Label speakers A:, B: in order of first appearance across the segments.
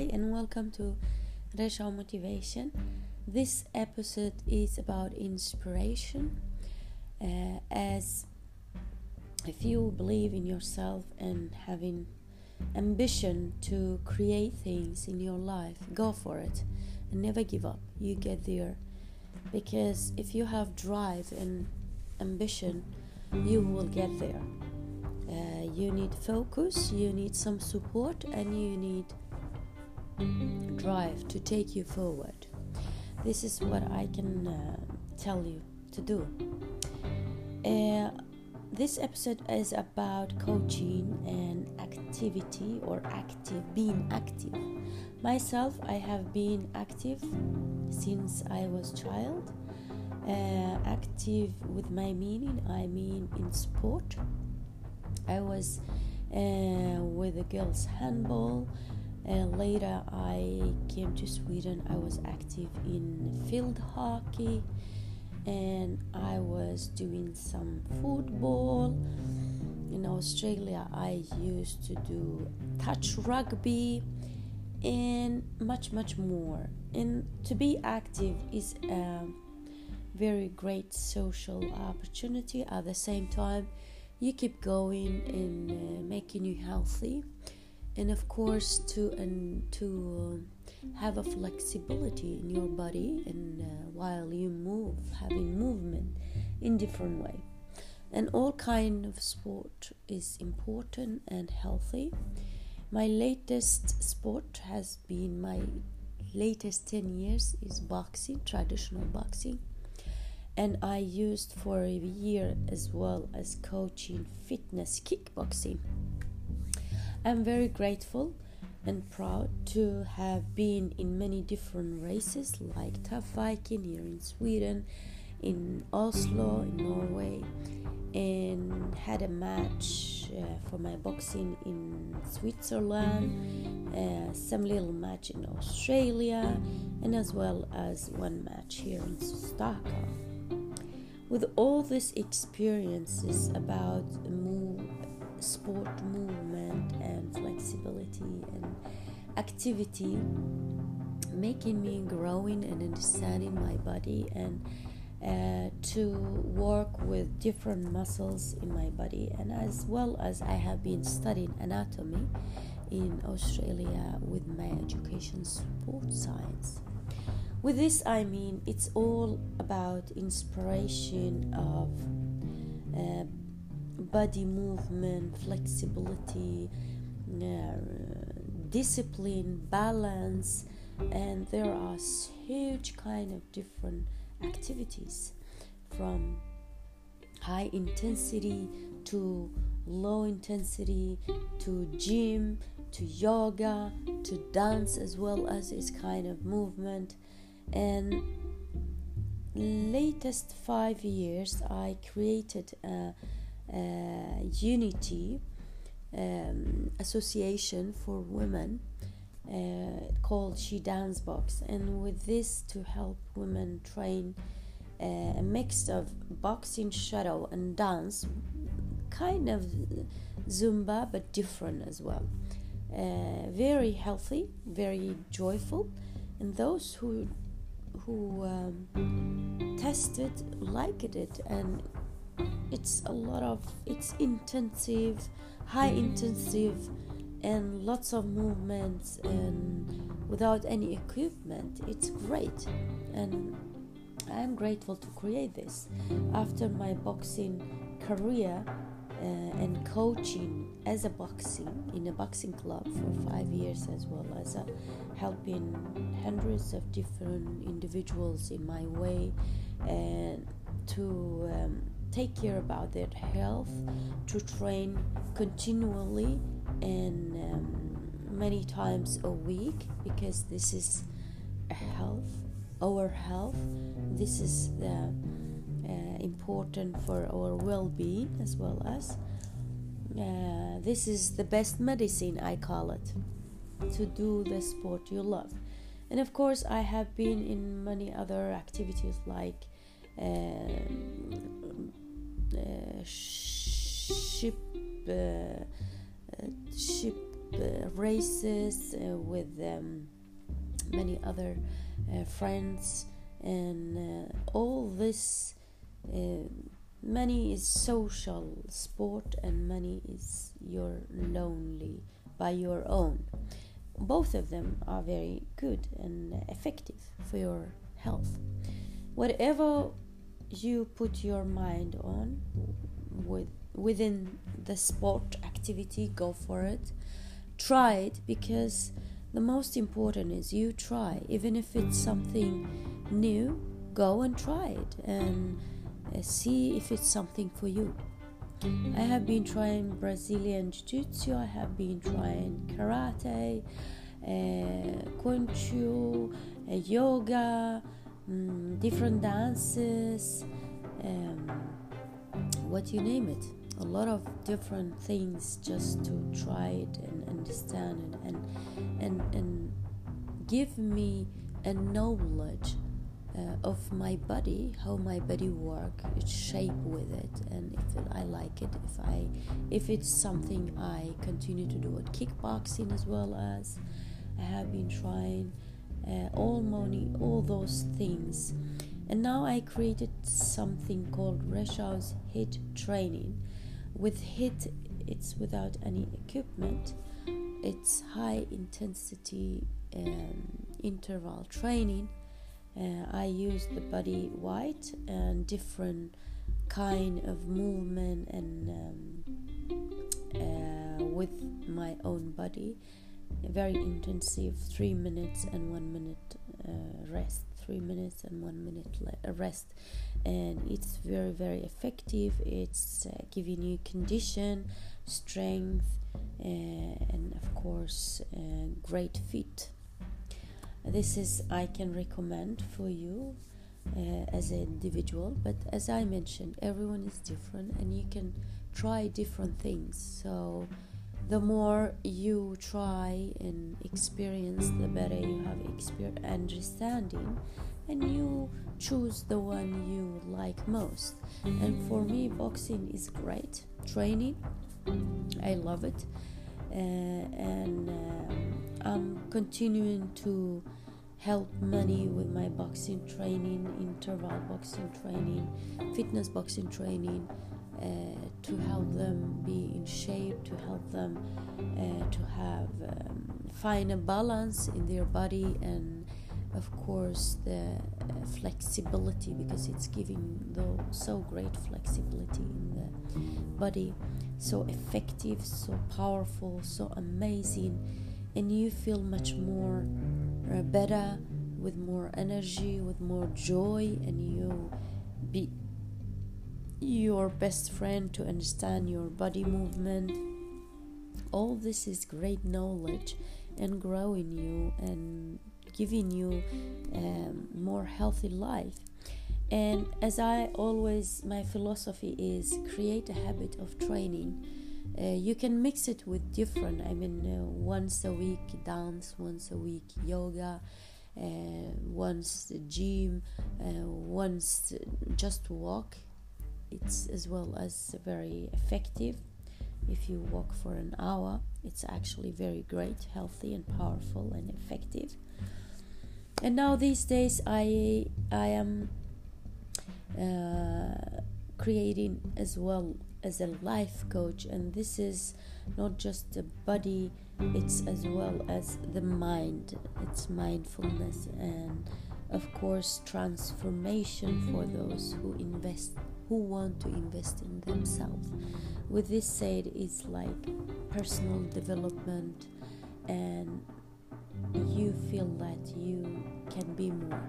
A: Hi, and welcome to Resha Motivation. This episode is about inspiration. Uh, as if you believe in yourself and having ambition to create things in your life, go for it and never give up. You get there because if you have drive and ambition, you will get there. Uh, you need focus, you need some support, and you need drive to take you forward. This is what I can uh, tell you to do. Uh, this episode is about coaching and activity or active, being active. Myself, I have been active since I was child. Uh, active with my meaning, I mean in sport I was uh, with the girls handball. Uh, later, I came to Sweden. I was active in field hockey, and I was doing some football. In Australia, I used to do touch rugby and much, much more. And to be active is a very great social opportunity. At the same time, you keep going and uh, making you healthy and of course to and to uh, have a flexibility in your body and uh, while you move having movement in different way. And all kind of sport is important and healthy. My latest sport has been my latest 10 years is boxing traditional boxing. And I used for a year as well as coaching fitness kickboxing. I'm very grateful and proud to have been in many different races like Tough Viking here in Sweden, in Oslo, in Norway, and had a match uh, for my boxing in Switzerland, uh, some little match in Australia, and as well as one match here in Stockholm with all these experiences about move, sport movement flexibility and activity making me growing and understanding my body and uh, to work with different muscles in my body. And as well as I have been studying anatomy in Australia with my education sport science. With this, I mean it's all about inspiration of uh, body movement, flexibility, Uh, discipline, balance, and there are huge kind of different activities from high intensity to low intensity to gym to yoga to dance as well as this kind of movement. And latest five years i created a, a unity um, association for women uh, called she dance box. And with this to help women train uh, a mix of boxing shadow and dance kind of zumba but different as well. Uh, very healthy very joyful. And those who who um, tested liked it and it's a lot of it's intensive high intensive and lots of movements and without any equipment it's great. And i'm grateful to create this. After my boxing career uh, and coaching as a boxing in a boxing club for five years as well as helping hundreds of different individuals in my way and to um, take care about their health to train continually and um, many times a week because this is health our health. This is the uh, important for our well-being as well as uh, this is the best medicine i call it to do the sport you love. And of course i have been in many other activities like uh, ship uh, ship uh, races uh, with um, many other friends, and all this. Money is social sport, and money is you're lonely by your own. Both of them are very good and effective for your health. Whatever you put your mind on with within the sport activity, go for it. Try it because the most important is you try, even if it's something new. Go and try it and uh, see if it's something for you. I have been trying Brazilian Jiu Jitsu, I have been trying karate, uh, Fu, uh, yoga, um, different dances, um, what you name it. A lot of different things just to try it and understand it and, and, and give me a knowledge uh, of my body, how my body work, its shape with it, and if I like it, if I, if it's something I continue to do it. Kickboxing as well as I have been trying uh, all money, all those things, and now I created something called Resha's HIT training. With HIT, it's without any equipment. It's high intensity um, interval training uh, I use the body weight and different kind of movement and um, uh, with my own body. Very intensive, three minutes and one minute uh, rest. Three minutes and one minute le- uh, rest, and it's very very effective. It's uh, giving you condition, strength, uh, and of course, great fit this is i can recommend for you uh, as an individual but as i mentioned everyone is different and you can try different things so the more you try and experience the better you have exper- understanding and you choose the one you like most. And for me boxing is great training. I love it. Uh, and uh, I'm continuing to help many with my boxing training, interval boxing training, fitness boxing training, uh, to help them be in shape, to help them uh, to have um, find a balance in their body, and of course the flexibility because it's giving so great flexibility in the body. So effective, so powerful, so amazing, and you feel much more uh, better, with more energy, with more joy, and you be your best friend to understand your body movement. All this is great knowledge and growing you and giving you um, more healthy life and as I always, my philosophy is create a habit of training. Uh, you can mix it with different, I mean, uh, once a week dance, once a week yoga, uh, once gym, uh, once just walk. It's as well as very effective. If you walk for an hour, it's actually very great, healthy, and powerful and effective. And now these days, I I am uh, creating as well as a life coach and this is not just the body it's as well as the mind it's mindfulness and of course transformation for those who invest who want to invest in themselves with this said it's like personal development and you feel that you can be more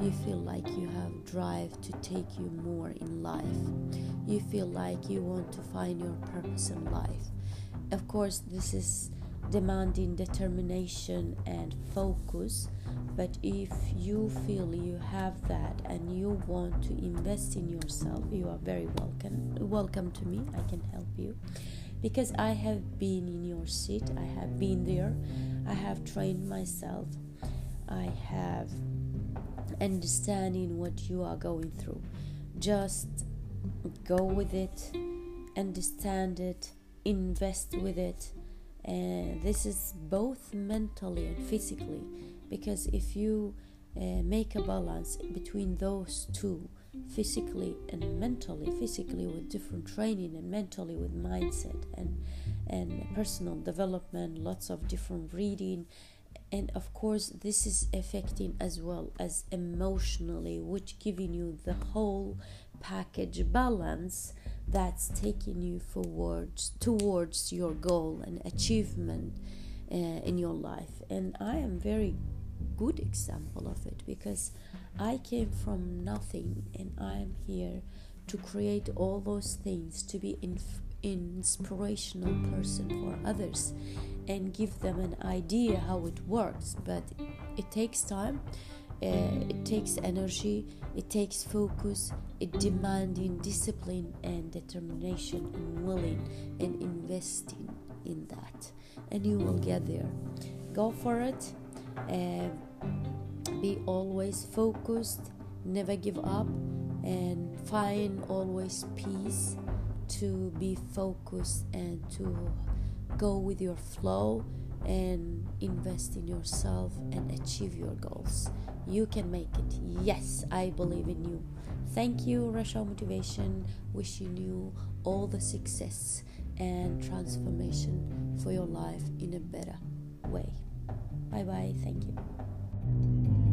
A: you feel like you have drive to take you more in life. You feel like you want to find your purpose in life. Of course, this is demanding determination and focus, but if you feel you have that and you want to invest in yourself, you are very welcome. Welcome to me. I can help you because I have been in your seat. I have been there. I have trained myself. I have understanding what you are going through. Just go with it, understand it, invest with it, and this is both mentally and physically because if you uh, make a balance between those two physically and mentally physically with different training and mentally with mindset and and personal development lots of different reading and of course this is affecting as well as emotionally which giving you the whole package balance that's taking you forwards towards your goal and achievement uh, in your life. And i am very good example of it because i came from nothing and i am here to create all those things to be in inspirational person for others and give them an idea how it works. But it takes time uh, it takes energy it takes focus it demanding discipline and determination and willing and investing in that. And you will get there. Go for it. Uh, be always focused never give up and find always peace to be focused and to go with your flow and invest in yourself and achieve your goals. You can make it. Yes, I believe in you. Thank you, Rasha Motivation. Wishing you all the success and transformation for your life in a better way. Bye bye. Thank you.